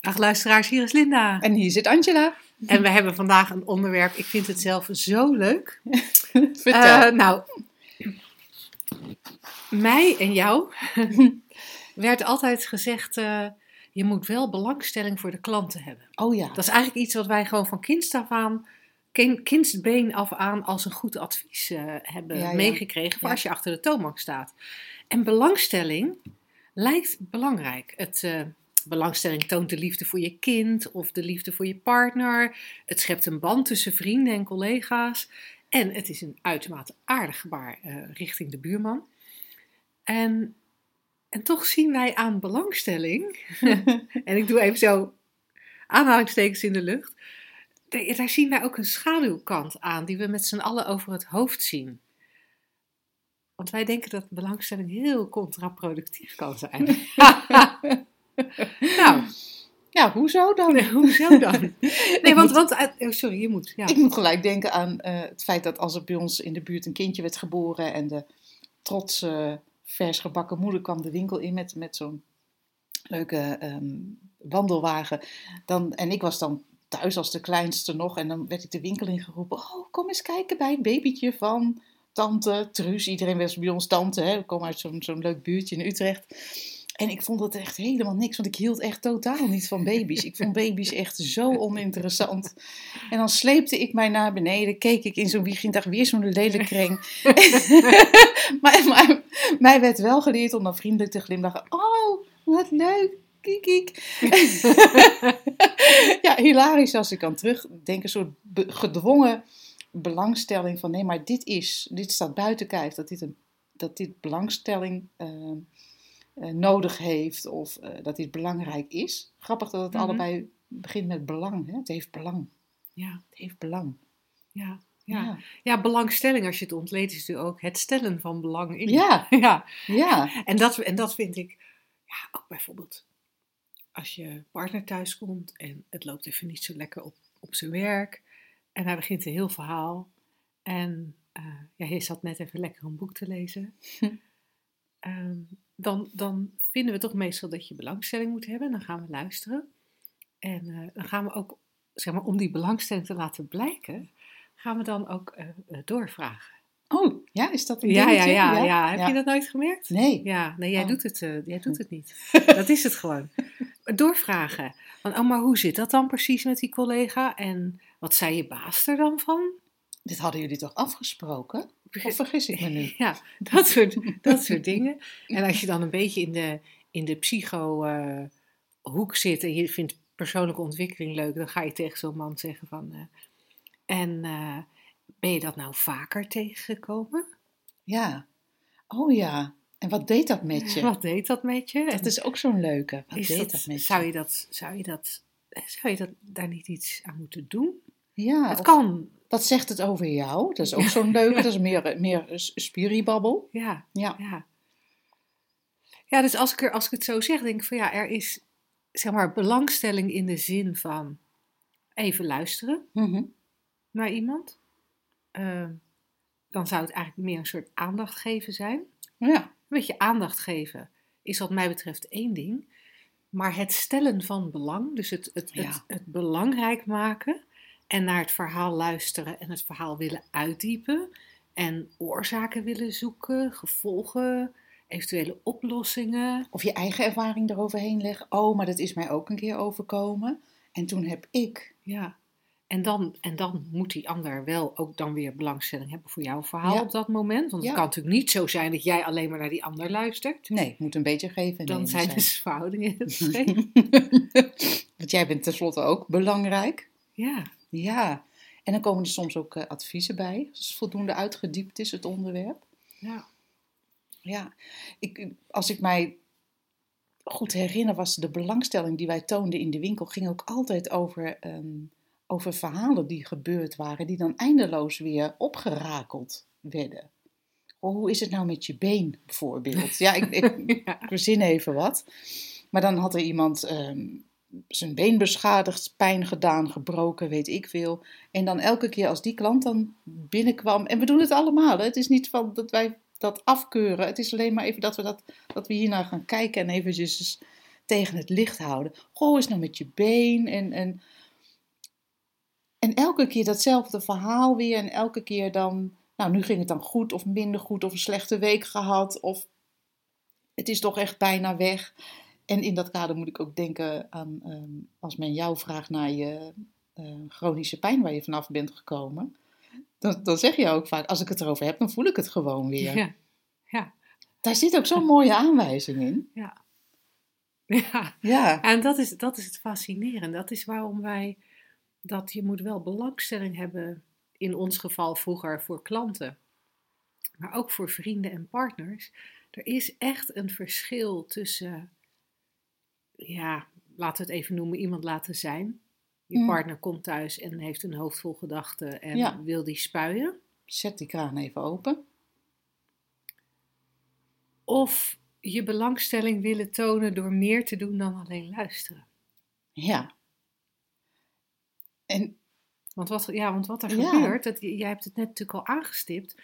Dag luisteraars, hier is Linda. En hier zit Angela. En we hebben vandaag een onderwerp, ik vind het zelf zo leuk. Vertel. Eh, nou, mij en jou werd altijd gezegd, eh, je moet wel belangstelling voor de klanten hebben. oh ja. Dat is eigenlijk iets wat wij gewoon van kinds af aan, kin- kindsbeen af aan als een goed advies eh, hebben Ja, ja. meegekregen voor Ja. als je achter de toonbank staat. En belangstelling lijkt belangrijk. Het, belangstelling toont de liefde voor je kind of de liefde voor je partner. Het schept een band tussen vrienden en collega's. En het is een uitermate aardig gebaar eh, richting de buurman. En, en toch zien wij aan belangstelling, en ik doe even zo aanhalingstekens in de lucht, daar daar zien wij ook een schaduwkant aan die we met z'n allen over het hoofd zien. Want wij denken dat belangstelling heel contraproductief kan zijn. nou, Ja, hoezo dan? hoezo dan? Nee, want, want oh, sorry, je moet. Ja. Ik moet gelijk denken aan eh, het feit dat als er bij ons in de buurt een kindje werd geboren en de trotse, vers gebakken moeder kwam de winkel in met, met zo'n leuke ehm, wandelwagen. Dan, en ik was dan thuis als de kleinste nog en dan werd ik de winkel ingeroepen. Oh, kom eens kijken bij het babytje van tante Truus. Iedereen was bij ons tante, hè. we komen uit zo'n zo'n leuk buurtje in Utrecht. En ik vond dat echt helemaal niks, want ik hield echt totaal niet van baby's. Ik vond baby's echt zo oninteressant. En dan sleepte ik mij naar beneden, keek ik in zo'n weekenddag weer zo'n lelijk kring. maar, maar mij werd wel geleerd om dan vriendelijk te glimlachen. Oh, wat leuk, kiek, kiek. ja, hilarisch als ik aan terugdenk. Een soort gedwongen belangstelling van nee, maar dit is, dit staat buiten kijf. Dat dit, een, dat dit belangstelling eh, eh, nodig heeft of eh, dat dit belangrijk is. Grappig dat het Mhm. allebei begint met belang. Hè? Het heeft belang. Ja, Het heeft belang. ja, ja. ja, belangstelling, als je het ontleedt, is natuurlijk ook het stellen van belang in. Ja. ja. ja. En, dat, en dat vind ik, ja, ook bijvoorbeeld als je partner thuis komt en het loopt even niet zo lekker op, op zijn werk. En hij begint een heel verhaal. En eh, ja, hij zat net even lekker een boek te lezen. Ehm, dan, dan vinden we toch meestal dat je belangstelling moet hebben. Dan gaan we luisteren. En eh, dan gaan we ook, zeg maar, om die belangstelling te laten blijken, gaan we dan ook eh, eh, doorvragen. Oh, ja, is dat een Ja, ja, dingetje? ja, ja, Heb je dat nooit gemerkt? Nee. Ja, nee, jij, Oh. doet, het, jij doet het niet. Dat is het gewoon. Doorvragen. Van, oh, maar hoe zit dat dan precies met die collega? En wat zei je baas er dan van? Dit hadden jullie toch afgesproken? Of vergis ik me nu? Ja, dat soort, dat soort dingen. En als je dan een beetje in de, in de psycho-hoek zit en je vindt persoonlijke ontwikkeling leuk, dan ga je tegen zo'n man zeggen van... eh, en eh, ben je dat nou vaker tegengekomen? Ja. Oh ja. En wat deed dat met je? Wat deed dat met je? Dat is ook zo'n leuke. Wat deed dat, dat, met zou je? je dat, zou je dat, zou je dat daar niet iets aan moeten doen? Ja, het kan, wat zegt het over jou? Dat is ook zo'n leuke. Dat is meer, meer s- spiribabbel. ja, Ja. ja. Ja, dus als ik, er, als ik het zo zeg, denk ik van ja, er is zeg maar belangstelling in de zin van even luisteren Mhm. naar iemand. Ehm, dan zou het eigenlijk meer een soort aandacht geven zijn. Ja. Een beetje aandacht geven is wat mij betreft één ding. Maar het stellen van belang, dus het, het, Ja. het, het belangrijk maken en naar het verhaal luisteren en het verhaal willen uitdiepen en oorzaken willen zoeken, gevolgen, eventuele oplossingen. Of je eigen ervaring eroverheen leggen. Oh, maar dat is mij ook een keer overkomen. En toen heb ik. Ja. En dan, en dan moet die ander wel ook dan weer belangstelling hebben voor jouw verhaal Ja. op dat moment. Want het kan natuurlijk niet zo zijn dat jij alleen maar naar die ander luistert. Nee, het moet een beetje geven. en Dan nemen zijn de verhoudingen. Want jij bent tenslotte ook belangrijk. Ja, Ja. En dan komen er soms ook eh, adviezen bij. Als het voldoende uitgediept is, het onderwerp. ja. Ja, ik, als ik mij goed herinner, was de belangstelling die wij toonden in de winkel, ging ook altijd over ehm, over verhalen die gebeurd waren, die dan eindeloos weer opgerakeld werden. Oh, hoe is het nou met je been bijvoorbeeld? Ja, ik, ik, Ja. ik verzin even wat. Maar dan had er iemand ehm, zijn been beschadigd, pijn gedaan, gebroken, weet ik veel. En dan elke keer als die klant dan binnenkwam, en we doen het allemaal, hè? het is niet van dat wij dat afkeuren, het is alleen maar even dat we, dat, dat we hiernaar gaan kijken en eventjes eens tegen het licht houden. Goh, is nou met je been? En, en, en elke keer datzelfde verhaal weer en elke keer dan, nou nu ging het dan goed of minder goed of een slechte week gehad of het is toch echt bijna weg. En in dat kader moet ik ook denken aan ehm, als men jou vraagt naar je eh, chronische pijn waar je vanaf bent gekomen. Dan, dan zeg je ook vaak, als ik het erover heb, dan voel ik het gewoon weer. Ja. Ja. Daar zit ook zo'n mooie aanwijzing in. Ja. Ja. Ja, En dat is, dat is het fascinerende. Dat is waarom wij dat je moet wel belangstelling hebben, in ons geval vroeger voor klanten, maar ook voor vrienden en partners. Er is echt een verschil tussen, ja, laten we het even noemen, iemand laten zijn. Je Mm. partner komt thuis en heeft een hoofd vol gedachten en Ja. wil die spuien. zet die kraan even open. Of je belangstelling willen tonen door meer te doen dan alleen luisteren. Ja. En Want wat, ja, want wat er Ja. gebeurt, dat, jij hebt het net natuurlijk al aangestipt.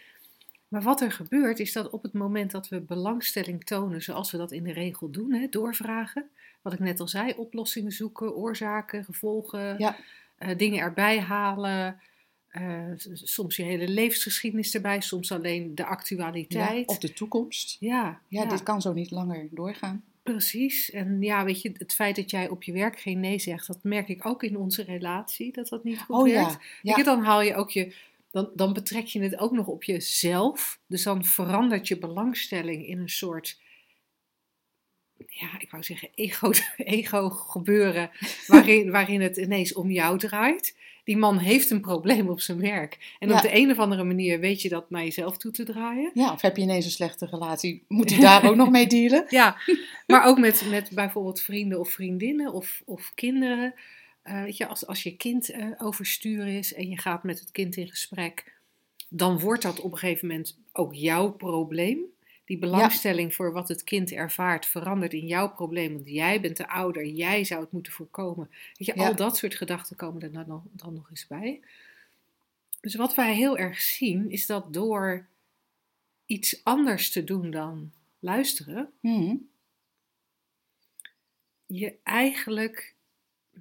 Maar wat er gebeurt is dat op het moment dat we belangstelling tonen, zoals we dat in de regel doen, hè, doorvragen. Wat ik net al zei, oplossingen zoeken, oorzaken, gevolgen, Ja. eh, dingen erbij halen. eh, soms je hele levensgeschiedenis erbij, soms alleen de ja, actualiteit. of de toekomst. Ja, Ja, dit kan zo niet langer doorgaan. Precies. En ja, weet je, het feit dat jij op je werk geen nee zegt, dat merk ik ook in onze relatie, dat dat niet goed Oh werkt. ja, dan haal je ook je, dan, dan betrek je het ook nog op jezelf. Dus dan verandert je belangstelling in een soort, ja, ik wou zeggen ego, ego gebeuren, waarin, waarin het ineens om jou draait. Die man heeft een probleem op zijn werk. En Ja. op de een of andere manier weet je dat naar jezelf toe te draaien. Ja, of heb je ineens een slechte relatie? Moet hij daar ook nog mee dealen? Ja, maar ook met, met bijvoorbeeld vrienden of vriendinnen of, of kinderen. Eh, weet je, als, als je kind eh, overstuur is en je gaat met het kind in gesprek, dan wordt dat op een gegeven moment ook jouw probleem. Die belangstelling voor wat het kind ervaart verandert in jouw probleem, want jij bent de ouder, jij zou het moeten voorkomen. Weet je, Ja. al dat soort gedachten komen er dan, nog- dan nog eens bij. Dus wat wij heel erg zien, is dat door iets anders te doen dan luisteren, Hm, je eigenlijk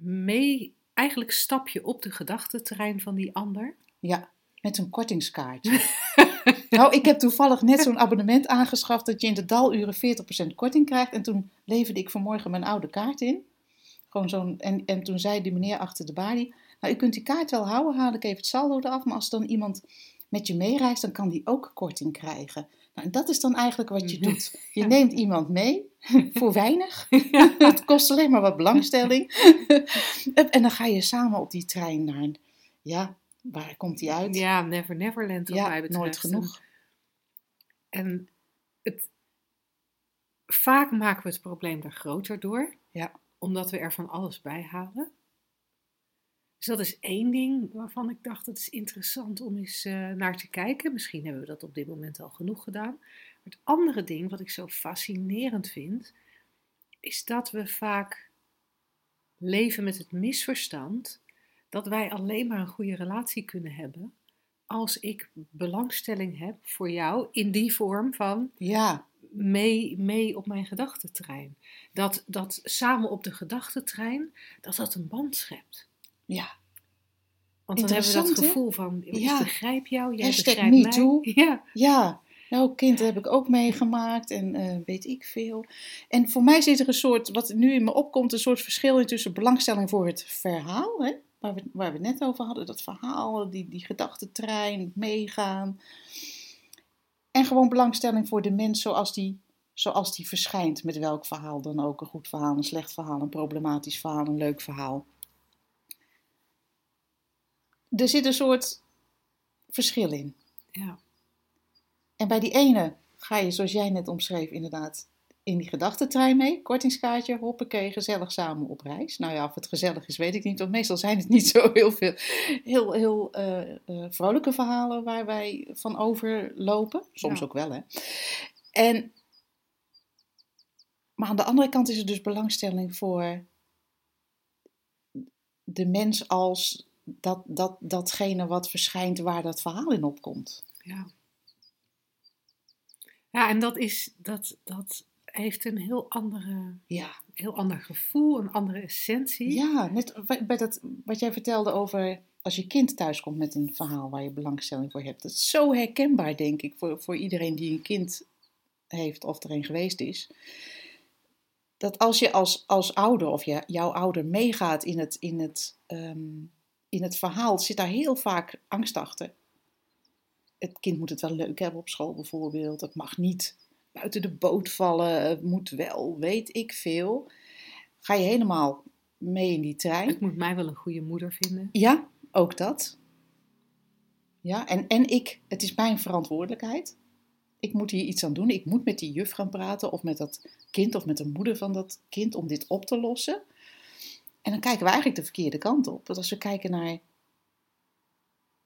mee, eigenlijk stap je op de gedachtenterrein van die ander. Ja, met een kortingskaartje. nou, ik heb toevallig net zo'n abonnement aangeschaft dat je in de daluren 40% korting krijgt. En toen leverde ik vanmorgen mijn oude kaart in. Gewoon zo'n, en, en toen zei die meneer achter de balie, nou u kunt die kaart wel houden, haal ik even het saldo eraf. Maar als dan iemand met je meereist, dan kan die ook korting krijgen. Nou, dat is dan eigenlijk wat je doet. Je Ja. neemt iemand mee, voor weinig. het kost alleen maar wat belangstelling. en dan ga je samen op die trein naar, ja, waar komt die uit? Ja, Never Neverland Ja, mij betreft. nooit genoeg. En het, vaak maken we het probleem daar groter door. Ja. Omdat we er van alles bij halen. Dus dat is één ding waarvan ik dacht, dat is interessant om eens eh, naar te kijken. Misschien hebben we dat op dit moment al genoeg gedaan. Maar het andere ding wat ik zo fascinerend vind, is dat we vaak leven met het misverstand dat wij alleen maar een goede relatie kunnen hebben als ik belangstelling heb voor jou in die vorm van Ja, mee, mee op mijn gedachtentrein. Dat, dat samen op de gedachtentrein, dat dat een band schept. Ja. Want dan hebben we dat gevoel van, ik Ja. begrijp jou, jij Hashtag begrijpt me mij. too. Ja, Ja, nou, kind heb ik ook meegemaakt en eh, weet ik veel. En voor mij zit er een soort, wat nu in me opkomt, een soort verschil in tussen belangstelling voor het verhaal, hè, waar, we, waar we net over hadden, dat verhaal, die, die gedachtentrein, meegaan. En gewoon belangstelling voor de mens zoals die, zoals die verschijnt, met welk verhaal dan ook. Een goed verhaal, een slecht verhaal, een problematisch verhaal, een leuk verhaal. Er zit een soort verschil in. ja. En bij die ene ga je, zoals jij net omschreef, inderdaad in die gedachtentrein mee, kortingskaartje, hoppakee, gezellig samen op reis. Nou ja, of het gezellig is, weet ik niet, want meestal zijn het niet zo heel veel, heel, heel eh, eh, vrolijke verhalen waar wij van overlopen. Soms Ja. ook wel, hè. En, maar aan de andere kant is er dus belangstelling voor de mens als dat, dat, datgene wat verschijnt waar dat verhaal in opkomt. Ja. Ja, en dat, is, dat, dat heeft een heel, andere, Ja. heel ander gevoel, een andere essentie. Ja, net bij dat, wat jij vertelde over als je kind thuiskomt met een verhaal waar je belangstelling voor hebt. Dat is zo herkenbaar, denk ik, voor, voor iedereen die een kind heeft of er een geweest is. Dat als je als, als ouder of je, jouw ouder meegaat in het, in, het, ehm, in het verhaal, zit daar heel vaak angst achter. Het kind moet het wel leuk hebben op school bijvoorbeeld. Het mag niet buiten de boot vallen. Het moet wel, weet ik veel. Ga je helemaal mee in die trein. Ik moet mij wel een goede moeder vinden. Ja, ook dat. Ja, en, en ik, het is mijn verantwoordelijkheid. Ik moet hier iets aan doen. Ik moet met die juf gaan praten of met dat kind of met de moeder van dat kind om dit op te lossen. En dan kijken we eigenlijk de verkeerde kant op. Want als we kijken naar,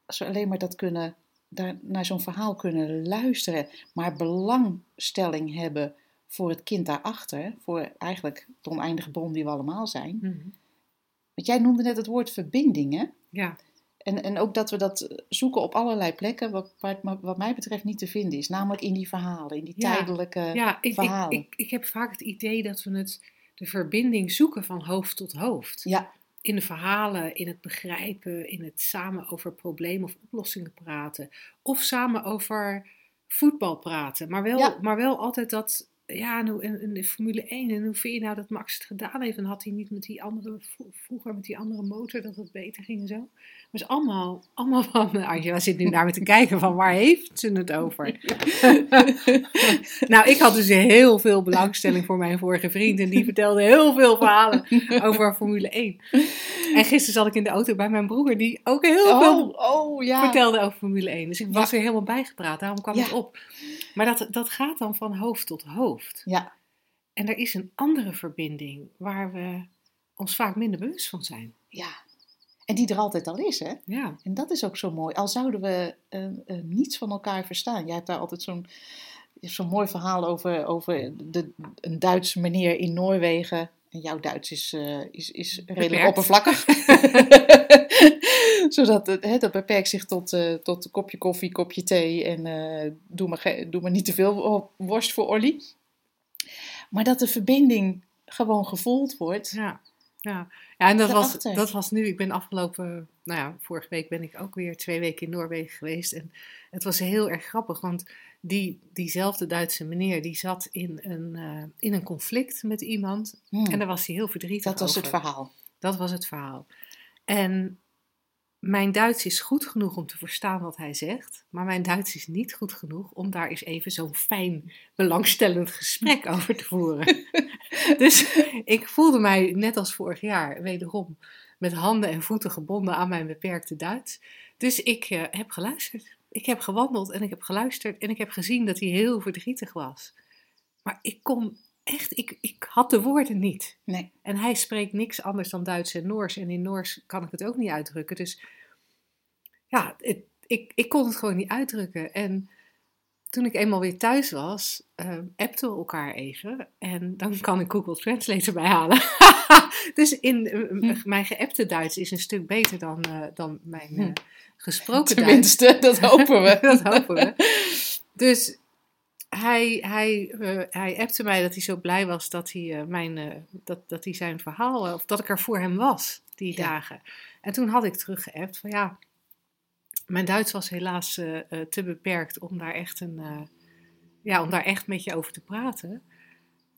als we alleen maar dat kunnen, daar, naar zo'n verhaal kunnen luisteren, maar belangstelling hebben voor het kind daarachter, voor eigenlijk de oneindige bron die we allemaal zijn. Mhm. Want jij noemde net het woord verbinding, hè? Ja, En, en ook dat we dat zoeken op allerlei plekken, wat, ma- wat mij betreft niet te vinden is. Namelijk in die verhalen, in die Ja, tijdelijke ja ik, ik, verhalen. ik, ik heb vaak het idee dat we het, de verbinding zoeken van hoofd tot hoofd. Ja, In de verhalen, in het begrijpen, in het samen over problemen of oplossingen praten. Of samen over voetbal praten. Maar wel, Ja. maar wel altijd dat, ja, en en de Formule 1. En hoe vind je nou dat Max het gedaan heeft? En had hij niet met die andere, vro- vroeger met die andere motor, dat het beter ging en zo? Is allemaal, allemaal van, Angela zit nu naar me te kijken van, waar heeft ze het over? nou, ik had dus heel veel belangstelling voor mijn vorige vriend. En die vertelde heel veel verhalen over Formule 1. En gisteren zat ik in de auto bij mijn broer, die ook heel veel oh, oh ja. vertelde over Formule 1. Dus ik was Ja. er helemaal bijgepraat, daarom kwam Ja. het op. Maar dat, dat gaat dan van hoofd tot hoofd. Ja, En er is een andere verbinding waar we ons vaak minder bewust van zijn. ja. En die er altijd al is, hè? Ja, En dat is ook zo mooi. Al zouden we eh, eh, niets van elkaar verstaan. Jij hebt daar altijd zo'n zo'n mooi verhaal over, over de, een Duitse meneer in Noorwegen. En jouw Duits is, eh, is, is redelijk Beperkt. oppervlakkig. Zodat het, hè, dat beperkt zich tot, eh, tot een kopje koffie, kopje thee. En eh, doe, maar, doe maar niet te veel worst voor Olly. Maar dat de verbinding gewoon gevoeld wordt. ja. Ja, ja en dat was, dat was nu. Ik ben afgelopen, nou ja, vorige week ben ik ook weer twee weken in Noorwegen geweest. En het was heel erg grappig, want die, diezelfde Duitse meneer, die zat in een, eh, in een conflict met iemand. Hmm, En daar was hij heel verdrietig dat was over. het verhaal. Dat was het verhaal. En mijn Duits is goed genoeg om te verstaan wat hij zegt, maar mijn Duits is niet goed genoeg om daar eens even zo'n fijn, belangstellend gesprek over te voeren. dus ik voelde mij net als vorig jaar wederom met handen en voeten gebonden aan mijn beperkte Duits. Dus ik eh, heb geluisterd. Ik heb gewandeld en ik heb geluisterd en ik heb gezien dat hij heel verdrietig was. Maar ik kon echt, ik, ik had de woorden niet. Nee. En hij spreekt niks anders dan Duits en Noors. En in Noors kan ik het ook niet uitdrukken. Dus ja, het, ik, ik kon het gewoon niet uitdrukken. En toen ik eenmaal weer thuis was, uh, appten we elkaar even. En dan kan ik Google Translate erbij halen. dus in, uh, mijn geappte Duits is een stuk beter dan, uh, dan mijn uh, gesproken Tenminste, Duits. dat hopen we. dat hopen we. Dus hij, hij, uh, hij appte mij dat hij zo blij was dat hij, uh, mijn, uh, dat, dat hij zijn verhaal, of dat ik er voor hem was die ja. dagen. En toen had ik teruggeappt van ja, mijn Duits was helaas te beperkt om daar echt een, ja, om daar echt met je over te praten.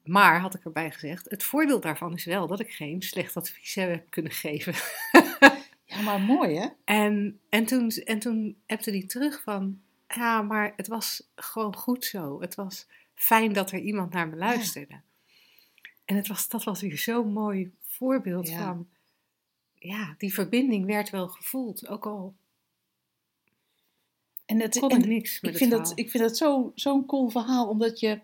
Maar had ik erbij gezegd, het voordeel daarvan is wel dat ik geen slecht advies heb kunnen geven. ja, maar mooi hè? En, en, toen, en toen appte hij terug van, ja, maar het was gewoon goed zo. Het was fijn dat er iemand naar me luisterde. Ja. En het was, dat was weer zo'n mooi voorbeeld ja. van, ja, die verbinding werd wel gevoeld. Ook al en het, kon en niks met ik vind het dat, Ik vind dat zo'n zo cool verhaal, omdat je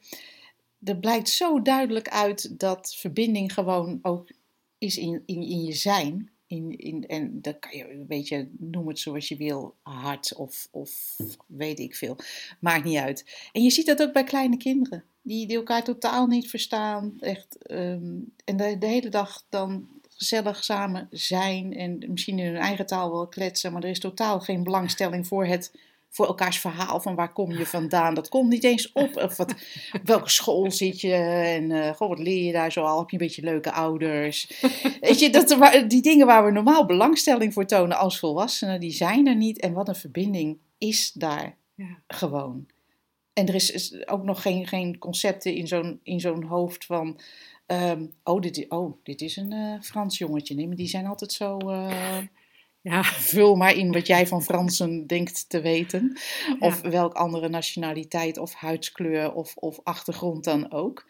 er blijkt zo duidelijk uit dat verbinding gewoon ook is in, in, in je zijn. In, in, en dat kan je een beetje, noem het zoals je wil, hart of, of weet ik veel. Maakt niet uit. En je ziet dat ook bij kleine kinderen, die, die elkaar totaal niet verstaan. Echt, ehm, en de, de hele dag dan gezellig samen zijn en misschien in hun eigen taal wel kletsen, maar er is totaal geen belangstelling voor het voor elkaars verhaal van waar kom je vandaan. Dat komt niet eens op. Of wat, welke school zit je en uh, goh, wat leer je daar zo al? Heb je een beetje leuke ouders? Weet je, dat, die dingen waar we normaal belangstelling voor tonen als volwassenen, die zijn er niet. En wat een verbinding is daar ja. gewoon. En er is, is, ook nog geen, geen concepten in zo'n, in zo'n hoofd van. Um, oh, dit, oh, dit is een uh, Frans jongetje. Nee, maar die zijn altijd zo. Uh, ja. Vul maar in wat jij van Fransen denkt te weten. Of welk andere nationaliteit of huidskleur of, of achtergrond dan ook.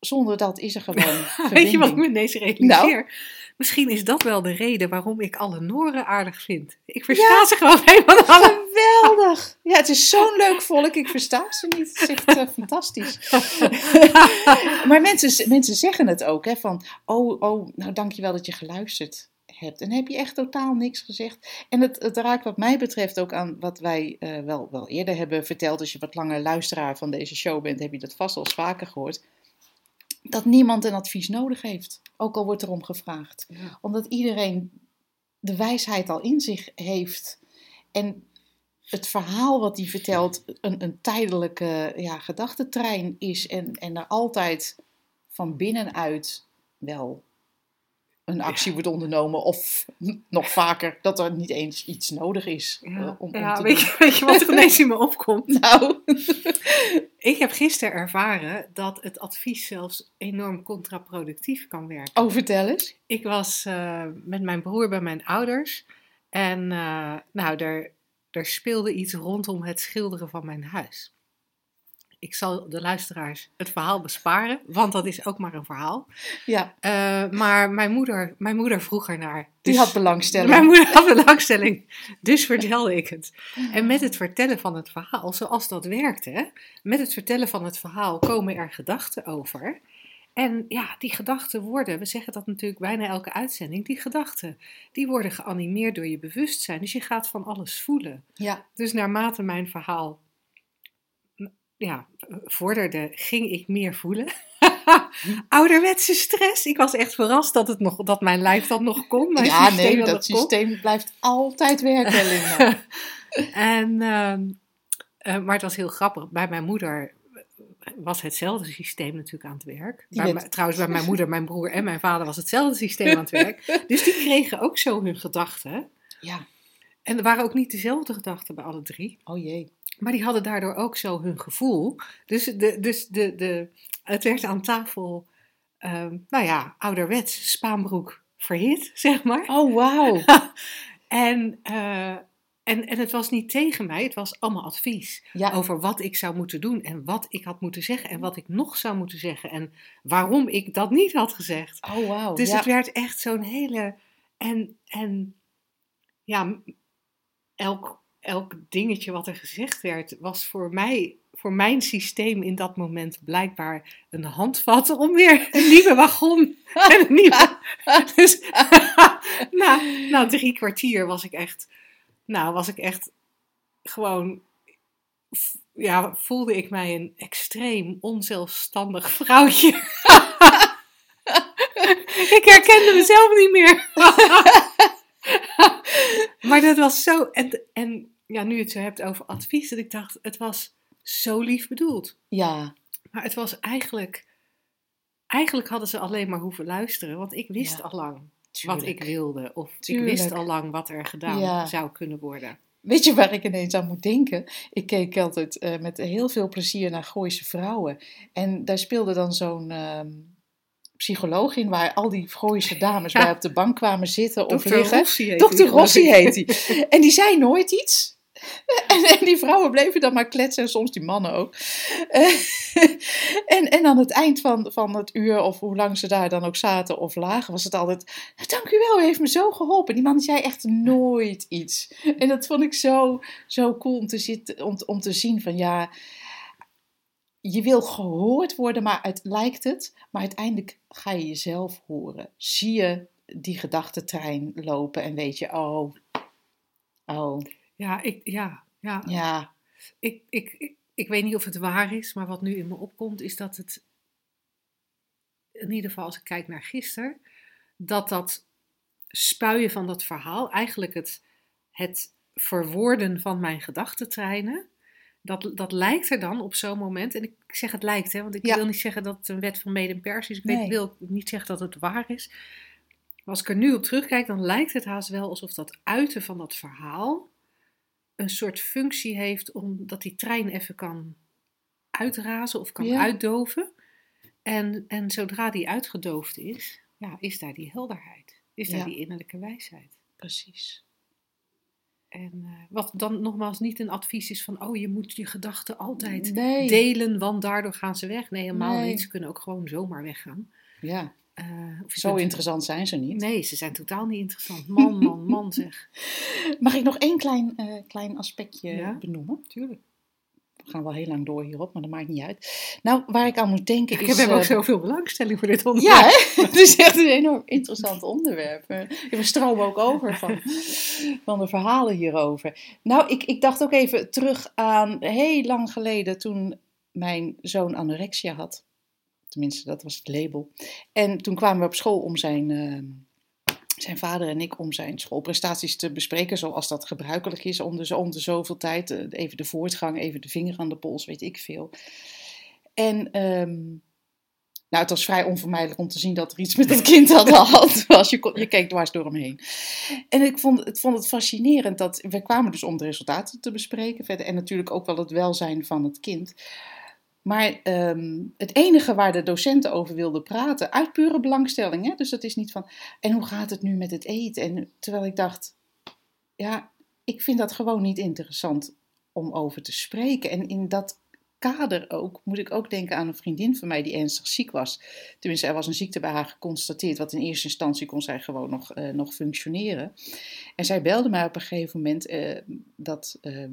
Zonder dat is er gewoon. Weet je wat ik me ineens realiseer? Nou? Misschien is dat wel de reden waarom ik alle Noren aardig vind. Ik versta ze gewoon helemaal alle. Geweldig! Ja, het is zo'n leuk volk. Ik versta ze niet. Het is echt uh, fantastisch. maar mensen, mensen zeggen het ook. Hè, van, oh, oh, nou dankjewel dat je geluisterd hebt. En heb je echt totaal niks gezegd. En het, het raakt wat mij betreft ook aan wat wij uh, wel, wel eerder hebben verteld. Als je wat langer luisteraar van deze show bent, heb je dat vast al vaker gehoord. Dat niemand een advies nodig heeft. Ook al wordt erom gevraagd. Omdat iedereen de wijsheid al in zich heeft. En het verhaal wat hij vertelt een, een tijdelijke ja, gedachtentrein is. En, en er altijd van binnenuit wel een actie wordt ondernomen. Of nog vaker dat er niet eens iets nodig is. Ja, uh, om, ja weet, je, weet, je, wat er ineens in me opkomt? Nou. ik heb gisteren ervaren dat het advies zelfs enorm contraproductief kan werken. Oh, vertel eens. Ik was uh, met mijn broer bij mijn ouders. En uh, nou, er, er speelde iets rondom het schilderen van mijn huis. Ik zal de luisteraars het verhaal besparen, want dat is ook maar een verhaal. Ja. Uh, maar mijn moeder, mijn moeder vroeg ernaar. Dus Die had belangstelling. Mijn moeder had belangstelling, dus vertelde ik het. En met het vertellen van het verhaal, zoals dat werkte, met het vertellen van het verhaal komen er gedachten over. En ja, die gedachten worden, we zeggen dat natuurlijk bijna elke uitzending, die gedachten, die worden geanimeerd door je bewustzijn. Dus je gaat van alles voelen. Ja. Dus naarmate mijn verhaal ja, vorderde, ging ik meer voelen. Ouderwetse stress. Ik was echt verrast dat, het nog, dat mijn lijf dat nog kon. Mijn ja, nee, dat systeem blijft altijd werken, Linda. en, uh, uh, maar het was heel grappig. Bij mijn moeder was hetzelfde systeem natuurlijk aan het werk. Bij, trouwens, bij mijn moeder, mijn broer en mijn vader was hetzelfde systeem aan het werk. Dus die kregen ook zo hun gedachten. Ja. En er waren ook niet dezelfde gedachten bij alle drie. Oh jee. Maar die hadden daardoor ook zo hun gevoel. Dus, de, dus de, de, het werd aan tafel, um, nou ja, ouderwets spaanbroek verhit, zeg maar. Oh, wauw. en, uh, en, en het was niet tegen mij, het was allemaal advies ja. over wat ik zou moeten doen en wat ik had moeten zeggen en wat ik nog zou moeten zeggen en waarom ik dat niet had gezegd. Oh, wauw. Dus ja. het werd echt zo'n hele. En, en ja, elk elk dingetje wat er gezegd werd, was voor mij, voor mijn systeem in dat moment blijkbaar een handvat om weer een nieuwe wagon en een nieuwe. Dus na, na drie kwartier was ik echt, nou was ik echt gewoon, ja, voelde ik mij een extreem onzelfstandig vrouwtje. ik herkende mezelf niet meer. maar dat was zo. En, en ja, nu je het zo hebt over advies, dat ik dacht, het was zo lief bedoeld. Ja. Maar het was eigenlijk, eigenlijk hadden ze alleen maar hoeven luisteren, want ik wist al lang wat ik wilde. Of ik wist al lang wat er gedaan zou kunnen worden. Weet je waar ik ineens aan moet denken? Ik keek altijd uh, met heel veel plezier naar Gooise vrouwen. En daar speelde dan zo'n uh, psycholoog in, waar al die Gooise dames bij op de bank kwamen zitten of liggen. Rossi Dr. Rossi heet hij. En die zei nooit iets. En, die vrouwen bleven dan maar kletsen en soms die mannen ook. en, en aan het eind van, van het uur, of hoe lang ze daar dan ook zaten of lagen, was het altijd: nou, Dank u wel, u heeft me zo geholpen. Die man zei echt nooit iets. En dat vond ik zo, zo cool om te, zitten, om, om te zien: van ja, je wil gehoord worden, maar het lijkt het. Maar uiteindelijk ga je jezelf horen. Zie je die gedachtentrein lopen en weet je, oh, oh, Ja, ik, ja, ja. ja, Ik, ik, ik, ik weet niet of het waar is, maar wat nu in me opkomt is dat het, in ieder geval als ik kijk naar gisteren, dat dat spuien van dat verhaal, eigenlijk het, het verwoorden van mijn gedachtentreinen, dat, dat lijkt er dan op zo'n moment, en ik zeg het lijkt, hè, want ik Ja. wil niet zeggen dat het een wet van mede en pers is, ik weet, wil niet zeggen dat het waar is. Maar als ik er nu op terugkijk, dan lijkt het haast wel alsof dat uiten van dat verhaal een soort functie heeft omdat die trein even kan uitrazen of kan Ja. uitdoven. En, en zodra die uitgedoofd is, ja, is daar die helderheid. Is daar Ja. die innerlijke wijsheid. precies. En eh, wat dan nogmaals niet een advies is van, oh je moet je gedachten altijd Nee. delen, want daardoor gaan ze weg. Nee, helemaal Nee. niet. Ze kunnen ook gewoon zomaar weggaan. Ja, Eh, of zo interessant zijn ze niet. Nee, ze zijn totaal niet interessant. Man, man, man zeg. Mag ik nog één klein, eh, klein aspectje Ja. benoemen? Tuurlijk. We gaan wel heel lang door hierop, maar dat maakt niet uit. Nou, waar ik aan moet denken Ik is... heb ook eh, zoveel belangstelling voor dit onderwerp. Ja, hè? het is echt een enorm interessant onderwerp. We stromen ook over van, van de verhalen hierover. Nou, ik, ik dacht ook even terug aan heel lang geleden toen mijn zoon anorexia had. Tenminste, dat was het label. En toen kwamen we op school om zijn, eh, zijn vader en ik om zijn schoolprestaties te bespreken, zoals dat gebruikelijk is om de, om de zoveel tijd. eh, Even de voortgang, even de vinger aan de pols, weet ik veel. En ehm, nou, het was vrij onvermijdelijk om te zien dat er iets met dat kind had gehad. Als je, kon- je keek dwars door hem heen. En ik vond, het vond het fascinerend dat we kwamen dus om de resultaten te bespreken verder. En natuurlijk ook wel het welzijn van het kind. Maar ehm, het enige waar de docenten over wilden praten, uit pure belangstelling. Hè? Dus dat is niet van, en hoe gaat het nu met het eten? En terwijl ik dacht, ja, ik vind dat gewoon niet interessant om over te spreken. En in dat kader ook, moet ik ook denken aan een vriendin van mij die ernstig ziek was. Tenminste, er was een ziekte bij haar geconstateerd, wat in eerste instantie kon zij gewoon nog, eh, nog functioneren. En zij belde mij op een gegeven moment eh, dat. eh,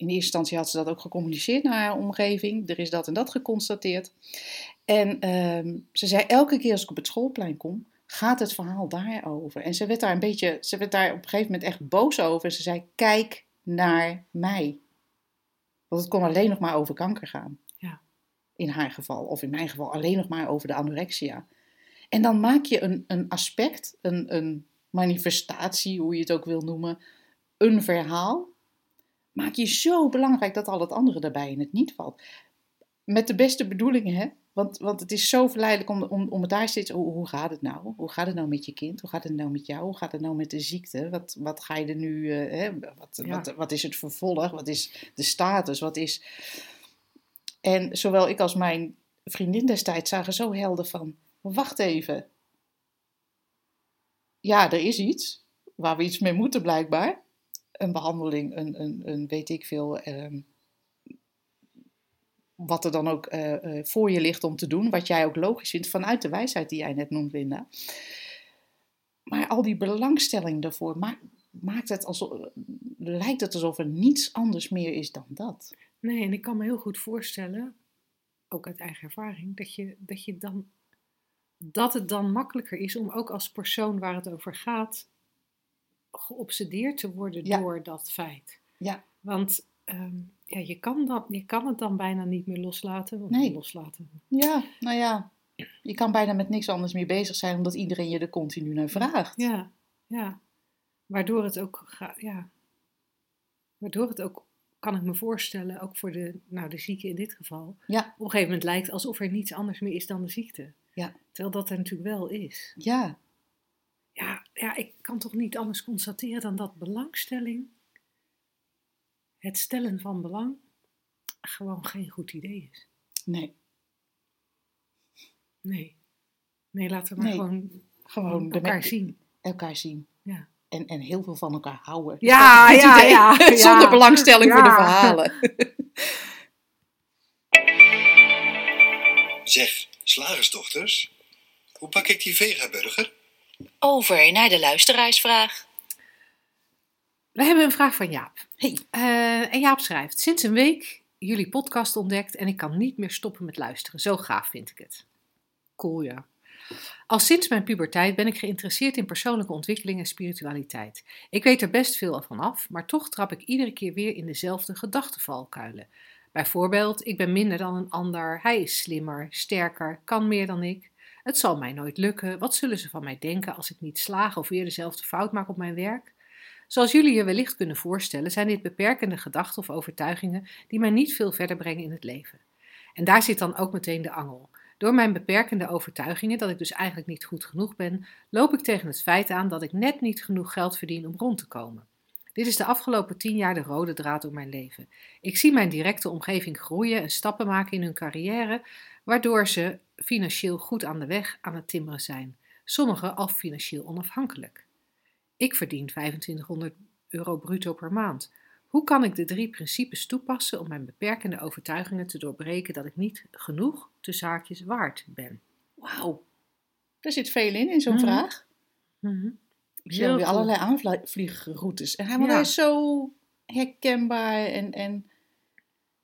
in eerste instantie had ze dat ook gecommuniceerd naar haar omgeving. Er is dat en dat geconstateerd. En ehm, ze zei: elke keer als ik op het schoolplein kom, gaat het verhaal daarover. En ze werd daar een beetje, ze werd daar op een gegeven moment echt boos over. En ze zei: kijk naar mij. Want het kon alleen nog maar over kanker gaan. Ja. In haar geval, of in mijn geval alleen nog maar over de anorexia. En dan maak je een, een aspect, een, een manifestatie, hoe je het ook wil noemen, een verhaal. Maak je zo belangrijk dat al het andere daarbij in het niet valt. Met de beste bedoelingen, hè? Want, want het is zo verleidelijk om, om, om het daar steeds. Hoe, hoe gaat het nou? Hoe gaat het nou met je kind? Hoe gaat het nou met jou? Hoe gaat het nou met de ziekte? Wat, wat ga je er nu. eh, hè? Wat, Ja. wat, wat is het vervolg? Wat is de status? Wat is. En zowel ik als mijn vriendin destijds zagen zo helder van. Wacht even. Ja, er is iets waar we iets mee moeten blijkbaar. Een behandeling, een, een, een weet ik veel. ehm, wat er dan ook eh, eh, voor je ligt om te doen. Wat jij ook logisch vindt vanuit de wijsheid die jij net noemt, Linda. Maar al die belangstelling daarvoor maakt, maakt het alsof, lijkt het alsof er niets anders meer is dan dat. Nee, en ik kan me heel goed voorstellen, ook uit eigen ervaring, dat, je, dat, je dan, dat het dan makkelijker is om ook als persoon waar het over gaat, geobsedeerd te worden Ja. door dat feit. Ja, Want ehm, ja, je, kan dan, je kan het dan bijna niet meer loslaten. Nee. loslaten. ja nou ja. Je kan bijna met niks anders meer bezig zijn, omdat iedereen je er continu naar vraagt. Ja, ja. Waardoor het ook, ja. Waardoor het ook, kan ik me voorstellen, ook voor de, nou, de zieke in dit geval, Ja, op een gegeven moment lijkt alsof er niets anders meer is dan de ziekte. Ja. Terwijl dat er natuurlijk wel is. ja, Ja, ja, ik kan toch niet anders constateren dan dat belangstelling, het stellen van belang, gewoon geen goed idee is. nee. Nee. Nee, laten we maar Nee, gewoon, Gewoon de elkaar zien. elkaar zien. Ja. En, en heel veel van elkaar houden. Ja, ja, ja, ja. Zonder belangstelling voor de verhalen. Zeg, slagersdochters, hoe bak ik die vegaburger? Over naar de luisteraarsvraag. We hebben een vraag van Jaap. Hey. Eh, en Jaap schrijft: Sinds een week jullie podcast ontdekt en ik kan niet meer stoppen met luisteren. Zo gaaf vind ik het. Cool, ja. Al sinds mijn puberteit ben ik geïnteresseerd in persoonlijke ontwikkeling en spiritualiteit. Ik weet er best veel van af, maar toch trap ik iedere keer weer in dezelfde gedachtenvalkuilen. Bijvoorbeeld, ik ben minder dan een ander, hij is slimmer, sterker, kan meer dan ik. Het zal mij nooit lukken. Wat zullen ze van mij denken als ik niet slaag of weer dezelfde fout maak op mijn werk? Zoals jullie je wellicht kunnen voorstellen, zijn dit beperkende gedachten of overtuigingen die mij niet veel verder brengen in het leven. En daar zit dan ook meteen de angel. Door mijn beperkende overtuigingen, dat ik dus eigenlijk niet goed genoeg ben, loop ik tegen het feit aan dat ik net niet genoeg geld verdien om rond te komen. Dit is de afgelopen tien jaar de rode draad door mijn leven. Ik zie mijn directe omgeving groeien en stappen maken in hun carrière, waardoor ze financieel goed aan de weg aan het timmeren zijn. Sommigen al financieel onafhankelijk. Ik verdien 2500 euro bruto per maand. Hoe kan ik de drie principes toepassen om mijn beperkende overtuigingen te doorbreken dat ik niet genoeg te zaakjes waard ben? Wauw. Er zit veel in, in zo'n Mhm. vraag. Mhm. Ik zie weer allerlei aanvliegroutes. En hij, Ja. hij is zo herkenbaar. En, en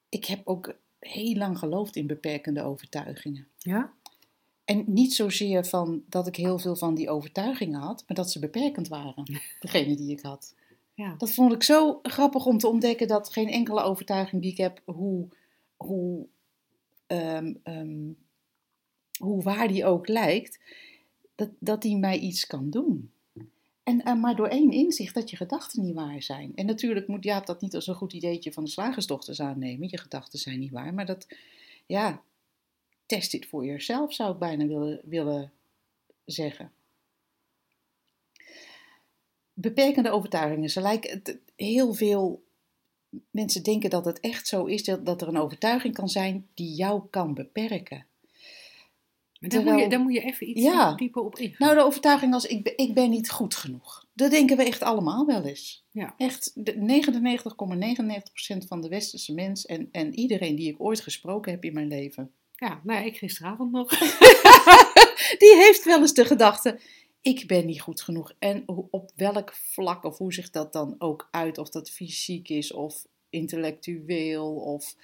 ik heb ook heel lang geloofd in beperkende overtuigingen. Ja? En niet zozeer van dat ik heel veel van die overtuigingen had, maar dat ze beperkend waren. Degene die ik had. Ja. Dat vond ik zo grappig om te ontdekken dat geen enkele overtuiging die ik heb, hoe, hoe, ehm, ehm, hoe waar die ook lijkt, dat, dat die mij iets kan doen. En, eh, maar door één inzicht dat je gedachten niet waar zijn. En natuurlijk moet Jaap dat niet als een goed ideetje van de slagersdochters aannemen. Je gedachten zijn niet waar. Maar dat, ja, test dit voor jezelf zou ik bijna willen, willen zeggen. Beperkende overtuigingen. Ze lijken heel veel mensen denken dat het echt zo is dat, dat er een overtuiging kan zijn die jou kan beperken. Maar daar, Terwijl- moet je, daar moet je even iets Ja. dieper op ingaan. Nou, de overtuiging als ik ben, ik ben niet goed genoeg. Dat denken we echt allemaal wel eens. Ja. Echt de 99,99% van de westerse mens en, en iedereen die ik ooit gesproken heb in mijn leven, Ja, nou ja, ik gisteravond nog. die heeft wel eens de gedachte: ik ben niet goed genoeg. En op welk vlak of hoe zich dat dan ook uit, of dat fysiek is of intellectueel of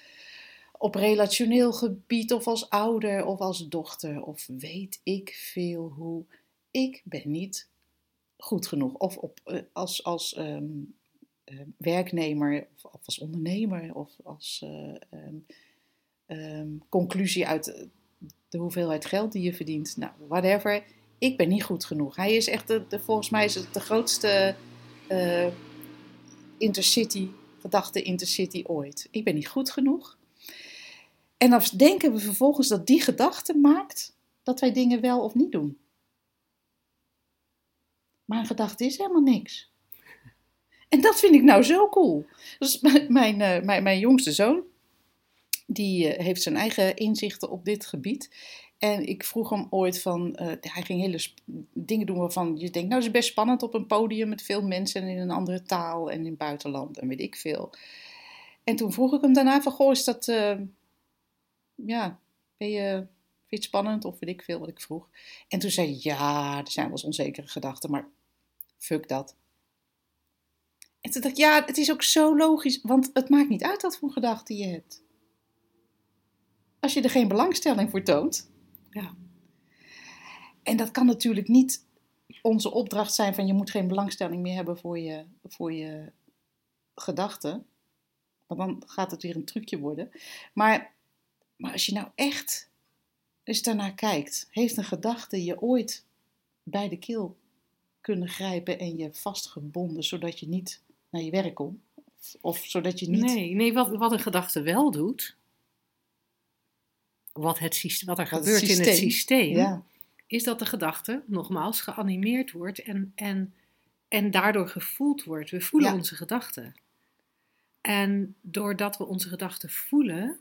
op relationeel gebied of als ouder of als dochter of weet ik veel hoe. Ik ben niet goed genoeg. Of op, eh, als, als ehm, eh, werknemer of, als ondernemer of als eh, ehm, ehm, conclusie uit de hoeveelheid geld die je verdient. Nou, whatever. Ik ben niet goed genoeg. Hij is echt, de, de- volgens mij is het de grootste intercity, gedachte intercity ooit. Ik ben niet goed genoeg. En dan denken we vervolgens dat die gedachte maakt dat wij dingen wel of niet doen. Maar een gedachte is helemaal niks. En dat vind ik nou zo cool. Dus mijn, eh, mijn, mijn jongste zoon, die eh, heeft zijn eigen inzichten op dit gebied. En ik vroeg hem ooit van, eh, hij ging hele dingen doen waarvan je denkt, nou het is best spannend op een podium met veel mensen en in een andere taal en in het buitenland en weet ik veel. En toen vroeg ik hem daarna van, goh, is dat, ja, ben je, vind je het spannend of weet ik veel wat ik vroeg. En toen zei hij, ja, er zijn wel eens onzekere gedachten, maar fuck dat. En toen dacht ik, ja, het is ook zo logisch, want het maakt niet uit wat voor gedachten je hebt. Als je er geen belangstelling voor toont. Ja. En dat kan natuurlijk niet onze opdracht zijn van je moet geen belangstelling meer hebben voor je, voor je gedachten. Want dan gaat het weer een trucje worden. Maar, maar als je nou echt eens daarnaar kijkt, heeft een gedachte je ooit bij de keel kunnen grijpen en je vastgebonden zodat je niet naar je werk komt? Of, zodat je niet. Nee, nee wat, wat een gedachte wel doet, wat, het, wat er Wat het gebeurt in het systeem. systeem, Ja, is dat de gedachte, nogmaals, geanimeerd wordt en, en, en daardoor gevoeld wordt. We voelen Ja. onze gedachten. En doordat we onze gedachten voelen,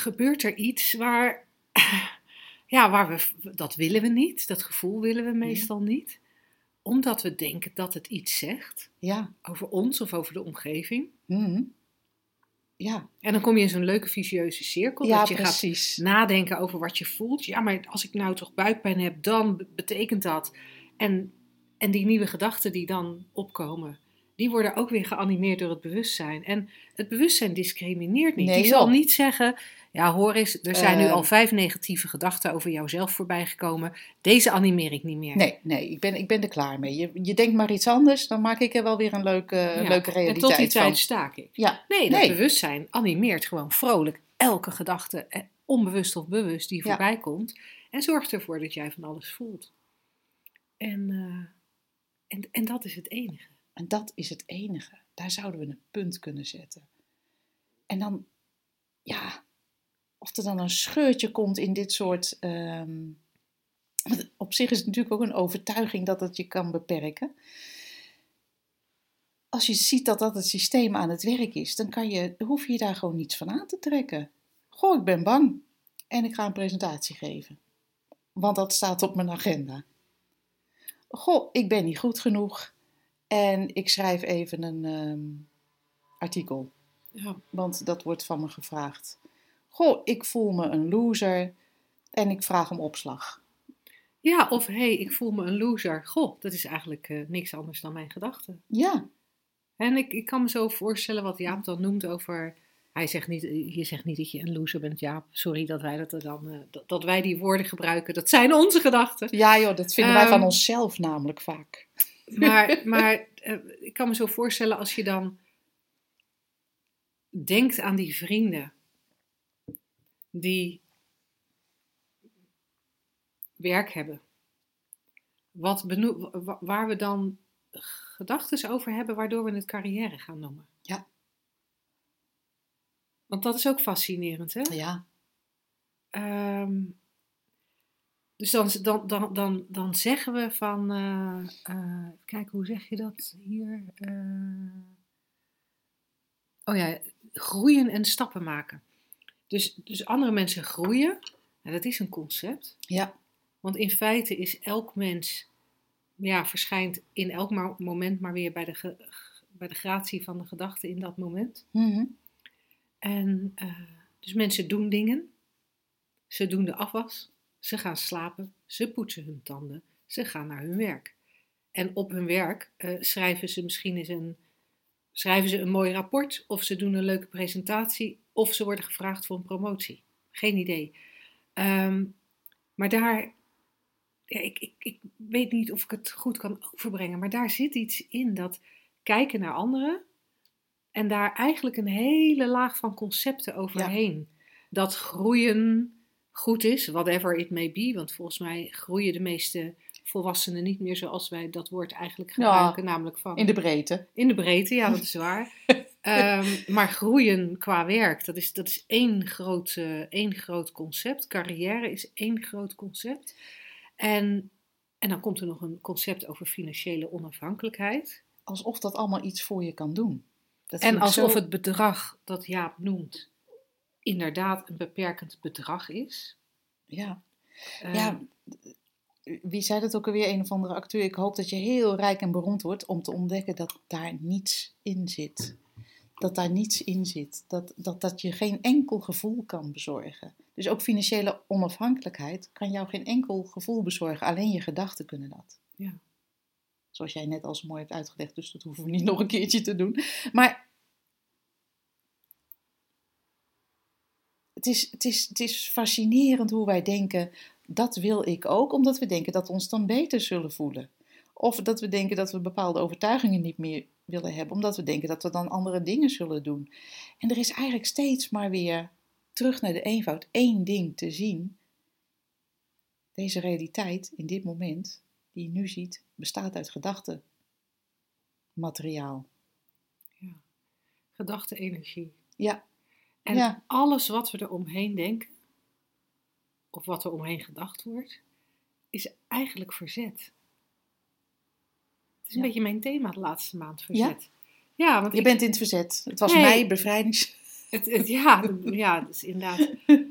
gebeurt er iets waar, ja, waar we, dat willen we niet, dat gevoel willen we meestal niet, omdat we denken dat het iets zegt ja. over ons of over de omgeving. mhm. Ja, En dan kom je in zo'n leuke vicieuze cirkel. ja dat je precies. gaat nadenken over wat je voelt. Ja, maar als ik nou toch buikpijn heb, dan be- betekent dat. En, en die nieuwe gedachten die dan opkomen, die worden ook weer geanimeerd door het bewustzijn. En het bewustzijn discrimineert niet. Nee, Die zal niet zeggen, ja hoor eens, er zijn nu Eh. al vijf negatieve gedachten over jouzelf voorbijgekomen. Deze animeer ik niet meer. Nee, nee ik, ben, ik ben er klaar mee. Je, je denkt maar iets anders, dan maak ik er wel weer een leuke, Ja, leuke En realiteit tot die tijd van. staak ik. Ja, Nee, dat Nee. bewustzijn animeert gewoon vrolijk elke gedachte, eh, onbewust of bewust, die Ja. voorbij komt. En zorgt ervoor dat jij van alles voelt. En, eh, en, en dat is het enige. En dat is het enige. Daar zouden we een punt kunnen zetten. En dan, ja, of er dan een scheurtje komt in dit soort. ehm, op zich is het natuurlijk ook een overtuiging dat het je kan beperken. Als je ziet dat dat het systeem aan het werk is, dan, kan je, hoef je daar gewoon niets van aan te trekken. Goh, ik ben bang en ik ga een presentatie geven. Want dat staat op mijn agenda. Goh, ik ben niet goed genoeg en ik schrijf even een ehm, artikel. Ja. Want dat wordt van me gevraagd. Goh, ik voel me een loser en ik vraag om opslag. Ja, of hé, hey, ik voel me een loser. Goh, dat is eigenlijk eh, niks anders dan mijn gedachten. Ja, En ik, ik kan me zo voorstellen wat Jaap dan noemt over. Hij zegt niet, je zegt niet dat je een loser bent, Jaap. Sorry dat wij, dat er dan, eh, dat, dat wij die woorden gebruiken. Dat zijn onze gedachten. ja joh, dat vinden wij van Ehm, onszelf namelijk vaak. Maar, maar eh, ik kan me zo voorstellen als je dan denkt aan die vrienden die werk hebben. Wat waar we dan gedachten over hebben waardoor we het carrière gaan noemen. Ja. Want dat is ook fascinerend, hè? Ja, Ehm, dus dan, dan, dan, dan, dan zeggen we van, eh, eh, kijk, hoe zeg je dat hier? Eh, oh ja, groeien en stappen maken. Dus, dus andere mensen groeien, nou, dat is een concept. ja, Want in feite is elk mens, ja, verschijnt in elk moment maar weer bij de, ge- bij de gratie van de gedachte in dat moment. mhm, En dus mensen doen dingen. Ze doen de afwas. Ze gaan slapen. Ze poetsen hun tanden. Ze gaan naar hun werk. En op hun werk eh, schrijven ze misschien eens een, schrijven ze een mooi rapport. Of ze doen een leuke presentatie. Of ze worden gevraagd voor een promotie. Geen idee. Ehm, maar daar, ja, ik, ik, ik weet niet of ik het goed kan overbrengen. Maar daar zit iets in dat kijken naar anderen. En daar eigenlijk een hele laag van concepten overheen. Dat groeien goed is, whatever it may be. Want volgens mij groeien de meeste volwassenen niet meer zoals wij dat woord eigenlijk Ja, gebruiken. namelijk van in de breedte. in de breedte, ja, dat is waar. Ehm, maar groeien qua werk, dat is, dat is één, groot, één groot concept. Carrière is één groot concept. En, en dan komt er nog een concept over financiële onafhankelijkheid. Alsof dat allemaal iets voor je kan doen. Dat En alsof zo- het bedrag dat Jaap noemt inderdaad een beperkend bedrag is. Ja, Ehm, ja, wie zei dat ook alweer, een of andere acteur? Ik hoop dat je heel rijk en beroemd wordt om te ontdekken dat daar niets in zit. Dat daar niets in zit. Dat dat, dat je geen enkel gevoel kan bezorgen. Dus ook financiële onafhankelijkheid kan jou geen enkel gevoel bezorgen. Alleen je gedachten kunnen dat. Ja. Zoals jij net al zo mooi hebt uitgelegd, dus dat hoeven we niet nog een keertje te doen. Maar het is, het is, het is fascinerend hoe wij denken, dat wil ik ook, omdat we denken dat we ons dan beter zullen voelen. Of dat we denken dat we bepaalde overtuigingen niet meer willen hebben, omdat we denken dat we dan andere dingen zullen doen. En er is eigenlijk steeds maar weer terug naar de eenvoud, één ding te zien. Deze realiteit in dit moment, die je nu ziet, bestaat uit gedachten. Materiaal. ja. Gedachte-energie. Ja, En Ja. alles wat we er omheen denken, of wat er omheen gedacht wordt, is eigenlijk verzet. Het is een Ja. beetje mijn thema de laatste maand, verzet. Ja, want je ik- bent in het verzet. Het was Nee. mij bevrijdings... het, het- ja, ja, dus inderdaad.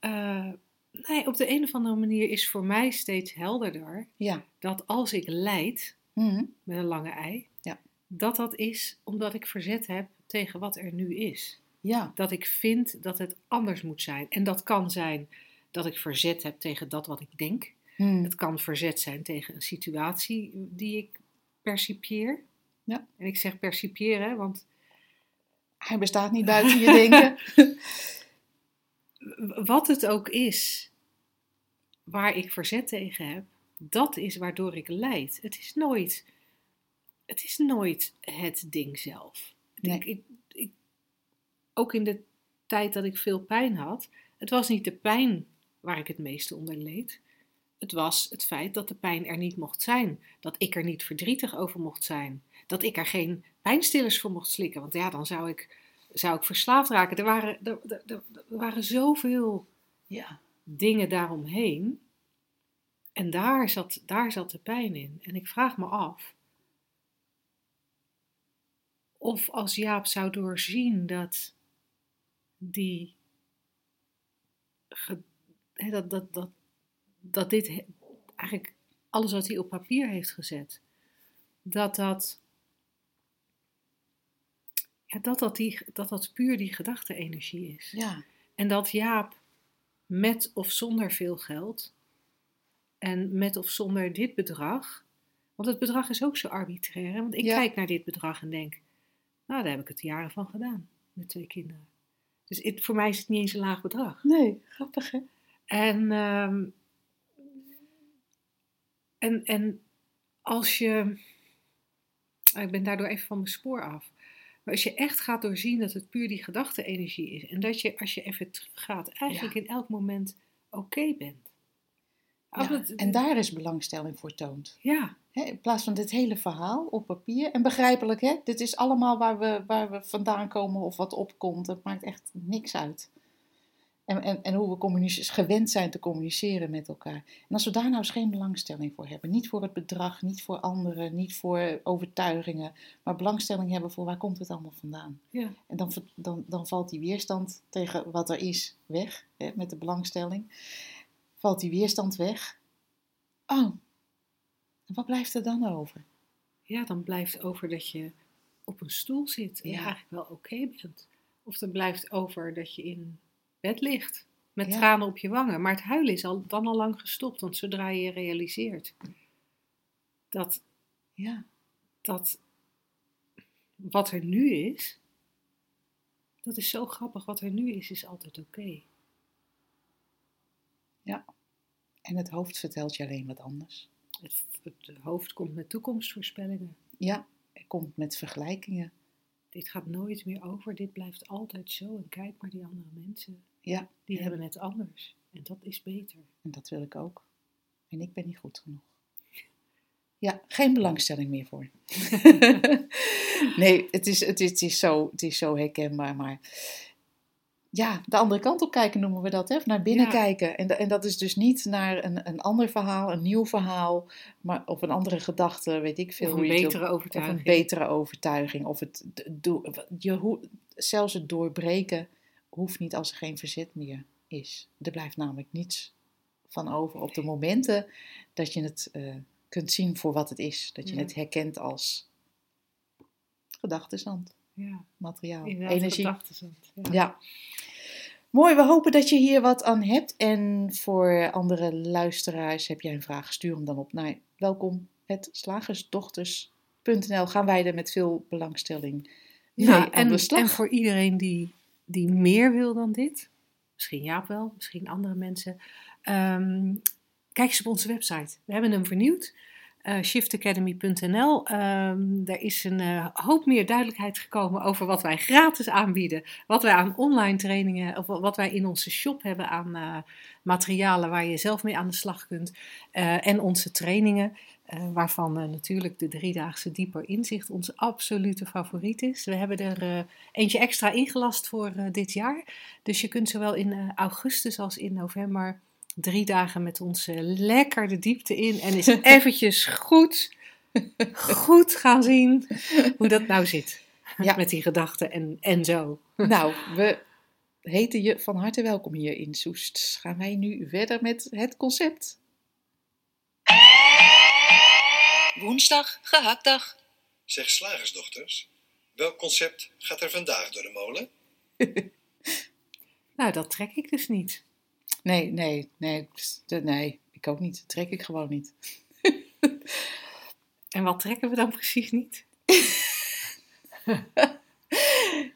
Eh, nee, op de een of andere manier is voor mij steeds helderder Ja. dat als ik leid, Mhm. met een lange ei, Ja. dat dat is omdat ik verzet heb tegen wat er nu is. Ja. dat ik vind dat het anders moet zijn. En dat kan zijn dat ik verzet heb tegen dat wat ik denk. Mhm. Het kan verzet zijn tegen een situatie die ik percipieer. Ja. En ik zeg percipiëren, want Hij bestaat niet buiten je denken. wat het ook is waar ik verzet tegen heb, dat is waardoor ik leid. Het is nooit, het is nooit het ding zelf. Ik, ik, ook in de tijd dat ik veel pijn had, het was niet de pijn waar ik het meeste onder leed. Het was het feit dat de pijn er niet mocht zijn. Dat ik er niet verdrietig over mocht zijn. Dat ik er geen pijnstillers voor mocht slikken. Want ja, dan zou ik, zou ik verslaafd raken. Er waren, er, er, er- er waren zoveel Ja. dingen daaromheen. En daar zat, daar zat de pijn in. En ik vraag me af of als Jaap zou doorzien dat die dat, dat, dat, dat dit eigenlijk alles wat hij op papier heeft gezet, dat dat, ja, dat, dat, die, dat dat puur die gedachte-energie is. Ja. En dat Jaap met of zonder veel geld en met of zonder dit bedrag, want het bedrag is ook zo arbitrair, hè? want ik Ja. kijk naar dit bedrag en denk, nou daar heb ik het jaren van gedaan met twee kinderen. Dus het, voor mij is het niet eens een laag bedrag. Nee, grappig hè? En, ehm, en, en als je. Ik ben daardoor even van mijn spoor af. Maar als je echt gaat doorzien dat het puur die gedachte-energie is. En dat je, als je even teruggaat, eigenlijk Ja. in elk moment oké bent. Als Ja, het- En daar is belangstelling voor toont. Ja, in plaats van dit hele verhaal op papier. En begrijpelijk, hè? Dit is allemaal waar we, waar we vandaan komen of wat opkomt. Het maakt echt niks uit. En, en, en hoe we gewend zijn te communiceren met elkaar. En als we daar nou eens geen belangstelling voor hebben. Niet voor het bedrag, niet voor anderen, niet voor overtuigingen. Maar belangstelling hebben voor waar komt het allemaal vandaan. ja. En dan, dan, dan valt die weerstand tegen wat er is weg, hè, met de belangstelling. Valt die weerstand weg. Oh, wat blijft er dan over? ja, dan blijft over dat je op een stoel zit en Ja. eigenlijk wel oké bent. Of er blijft over dat je in bed ligt met Ja. tranen op je wangen. Maar het huilen is al, dan al lang gestopt, want zodra je realiseert dat Ja, dat wat er nu is, dat is zo grappig. Wat er nu is, is altijd oké. En het hoofd vertelt je alleen wat anders. Het, het hoofd komt met toekomstvoorspellingen. Ja, er komt met vergelijkingen. Dit gaat nooit meer over. Dit blijft altijd zo. En kijk maar die andere mensen. Ja, Die Ja. hebben het anders. En dat is beter. en dat wil ik ook. En ik ben niet goed genoeg. Ja, geen belangstelling meer voor. nee, het is, het, is, het, is zo, het is zo herkenbaar. Maar ja, de andere kant op kijken noemen we dat. Hè? Of naar binnen Ja. kijken. En, en dat is dus niet naar een, een ander verhaal, een nieuw verhaal. Maar, of een andere gedachte, weet ik veel. Of hoe een betere Of overtuiging. een betere overtuiging. Of het, do- je, hoe, zelfs het doorbreken hoeft niet als er geen verzet meer is. Er blijft namelijk niets van over op de momenten dat je het eh, kunt zien voor wat het is. Dat je Ja. het herkent als gedachtenzand, Ja, materiaal, inderdaad, energie. Ja. Ja. Mooi, we hopen dat je hier wat aan hebt. En voor andere luisteraars heb jij een vraag, stuur hem dan op naar welkom.slagersdochters.nl. Gaan wij er met veel belangstelling mee Ja, aan en, de slag. en voor iedereen die, die meer wil dan dit, misschien Jaap wel, misschien andere mensen, ehm, kijk eens op onze website. We hebben hem vernieuwd, eh, shiftacademy.nl. Ehm, er is een eh, hoop meer duidelijkheid gekomen over wat wij gratis aanbieden, wat wij aan online trainingen, of wat wij in onze shop hebben aan eh, materialen waar je zelf mee aan de slag kunt, en onze trainingen. Waarvan natuurlijk de driedaagse dieper inzicht onze absolute favoriet is. We hebben er eentje extra ingelast voor dit jaar. Dus je kunt zowel in augustus als in november drie dagen met ons eh, lekker de diepte in. En eens eventjes goed, goed gaan zien hoe dat nou zit. Ja. Met die gedachten en, en zo. Nou, we heten je van harte welkom hier in Soest. Gaan wij nu verder met het concept. Woensdag, gehaktdag. Zeg slagersdochters, welk concept gaat er vandaag door de molen? Nou, dat trek ik dus niet. Nee, nee, nee, de- nee, ik ook niet. Dat trek ik gewoon niet. En wat trekken we dan precies niet?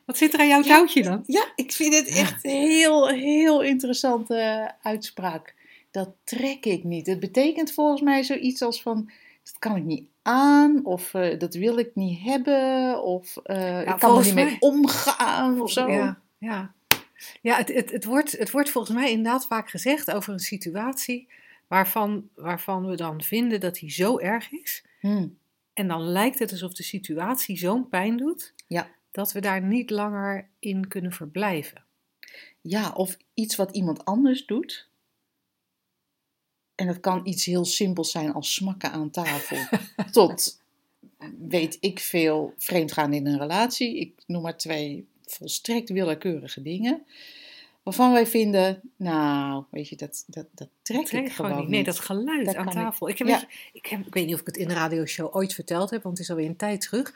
Wat zit er aan jouw touwtje dan? Ja, ik vind het echt heel, heel interessante uitspraak. Dat trek ik niet. Het betekent volgens mij zoiets als van, dat kan ik niet aan, of eh, dat wil ik niet hebben, of eh, ik kan er niet mee omgaan, of zo. Ja, ja. Ja het, het, het, wordt, het wordt volgens mij inderdaad vaak gezegd over een situatie waarvan, waarvan we dan vinden dat die zo erg is. Hm, En dan lijkt het alsof de situatie zo'n pijn doet, Ja. dat we daar niet langer in kunnen verblijven. Ja, of iets wat iemand anders doet. En dat kan iets heel simpels zijn als smakken aan tafel. tot, weet ik veel, vreemdgaan in een relatie. Ik noem maar twee volstrekt willekeurige dingen. Waarvan wij vinden, nou, weet je, dat, dat, dat trek Ik trek ik gewoon niet. Nee, dat geluid Dat aan ik- tafel. Ik, heb, Ja. ik, heb, ik weet niet of ik het in de radioshow ooit verteld heb, want het is alweer een tijd terug.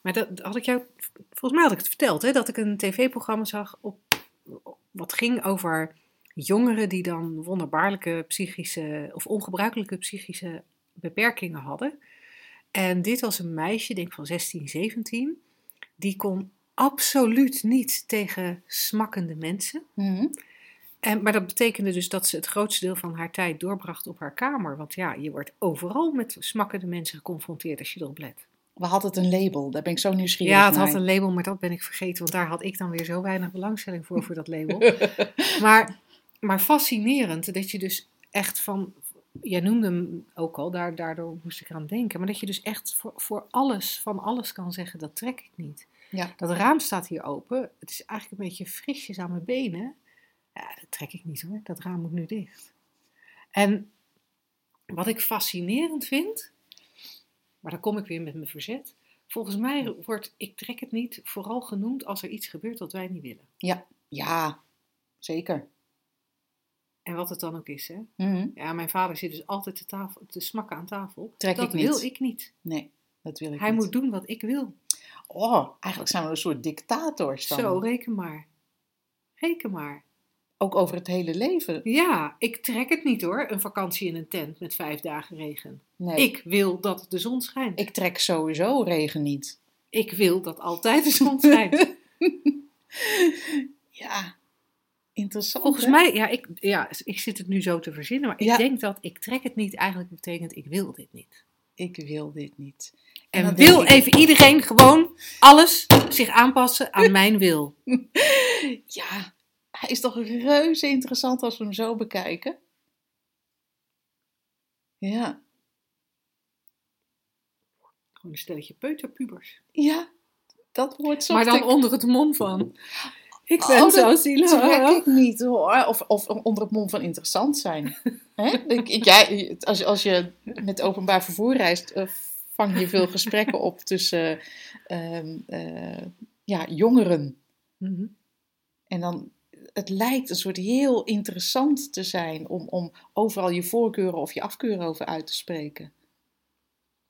Maar dat had ik jou, volgens mij had ik het verteld, hè, dat ik een tv-programma zag op, wat ging over jongeren die dan wonderbaarlijke psychische of ongebruikelijke psychische beperkingen hadden. En dit was een meisje, denk ik van 16, 17, die kon absoluut niet tegen smakkende mensen. Mhm. En, maar dat betekende dus dat ze het grootste deel van haar tijd doorbracht op haar kamer. Want ja, je wordt overal met smakkende mensen geconfronteerd als je erop let. We hadden het een label, daar ben ik zo nieuwsgierig Ja, het naar. had een label, maar dat ben ik vergeten. Want daar had ik dan weer zo weinig belangstelling voor, voor dat label. maar, maar fascinerend dat je dus echt van... Jij noemde hem ook al, daar, daardoor moest ik aan denken. Maar dat je dus echt voor, voor alles, van alles kan zeggen, dat trek ik niet. Ja. Dat raam staat hier open. Het is eigenlijk een beetje frisjes aan mijn benen. Ja, dat trek ik niet hoor. Dat raam moet nu dicht. En wat ik fascinerend vind, maar dan kom ik weer met mijn verzet. Volgens mij wordt ik trek het niet vooral genoemd als er iets gebeurt wat wij niet willen. Ja, zeker. En wat het dan ook is, hè. Mhm. Ja, mijn vader zit dus altijd te, tafel, te smakken aan tafel. Trek dat ik niet. wil ik niet. Nee, dat wil ik Hij niet. moet doen wat ik wil. Oh, eigenlijk zijn we een soort dictators dan. Zo, reken maar. Reken maar. Ook over het hele leven. Ja, ik trek het niet hoor, een vakantie in een tent met vijf dagen regen. Nee, Ik wil dat de zon schijnt. Ik, ik trek sowieso regen niet. wil dat altijd de zon schijnt. Ja, interessant. Volgens hè? mij, ja ik, ja, ik zit het nu zo te verzinnen, maar ik denk dat ik trek het niet eigenlijk betekent ik wil dit niet. Ik wil dit niet. En wil even iedereen gewoon alles zich aanpassen aan mijn wil. Ja, hij is toch reuze interessant als we hem zo bekijken. Ja, Gewoon een stelletje peuterpubers. ja, dat wordt zo. Maar dan onder het mom van, ik ben Oh, zo dat zielig. trek ik niet hoor. Of, of onder het mom van interessant zijn. Hè? Ik, ik- jij, als, je- als je met openbaar vervoer reist, eh, vang je veel gesprekken op tussen ehm, eh, ja, jongeren. Mhm. En dan, het lijkt een soort heel interessant te zijn om, om overal je voorkeuren of je afkeuren over uit te spreken.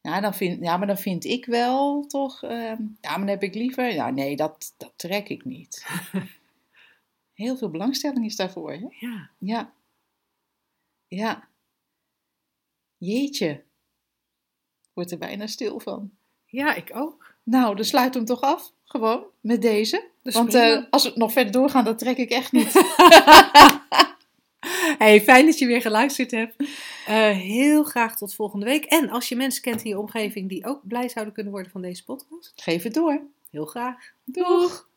Ja, dan vind, ja maar dan vind ik wel toch, ehm, ja, maar dan heb ik liever, ja, nee, dat, dat trek ik niet. Heel veel belangstelling is daarvoor, hè? Ja, Ja. Ja. Jeetje. Ik word er bijna stil van. ja, ik ook. Nou, dan sluit hem toch af. Gewoon, met deze. Dus Want eh, als we nog verder doorgaan, dan trek ik echt niet. Hey, fijn dat je weer geluisterd hebt. Eh, heel graag tot volgende week. En als je mensen kent in je omgeving die ook blij zouden kunnen worden van deze podcast, Geef het door. heel graag. Doeg!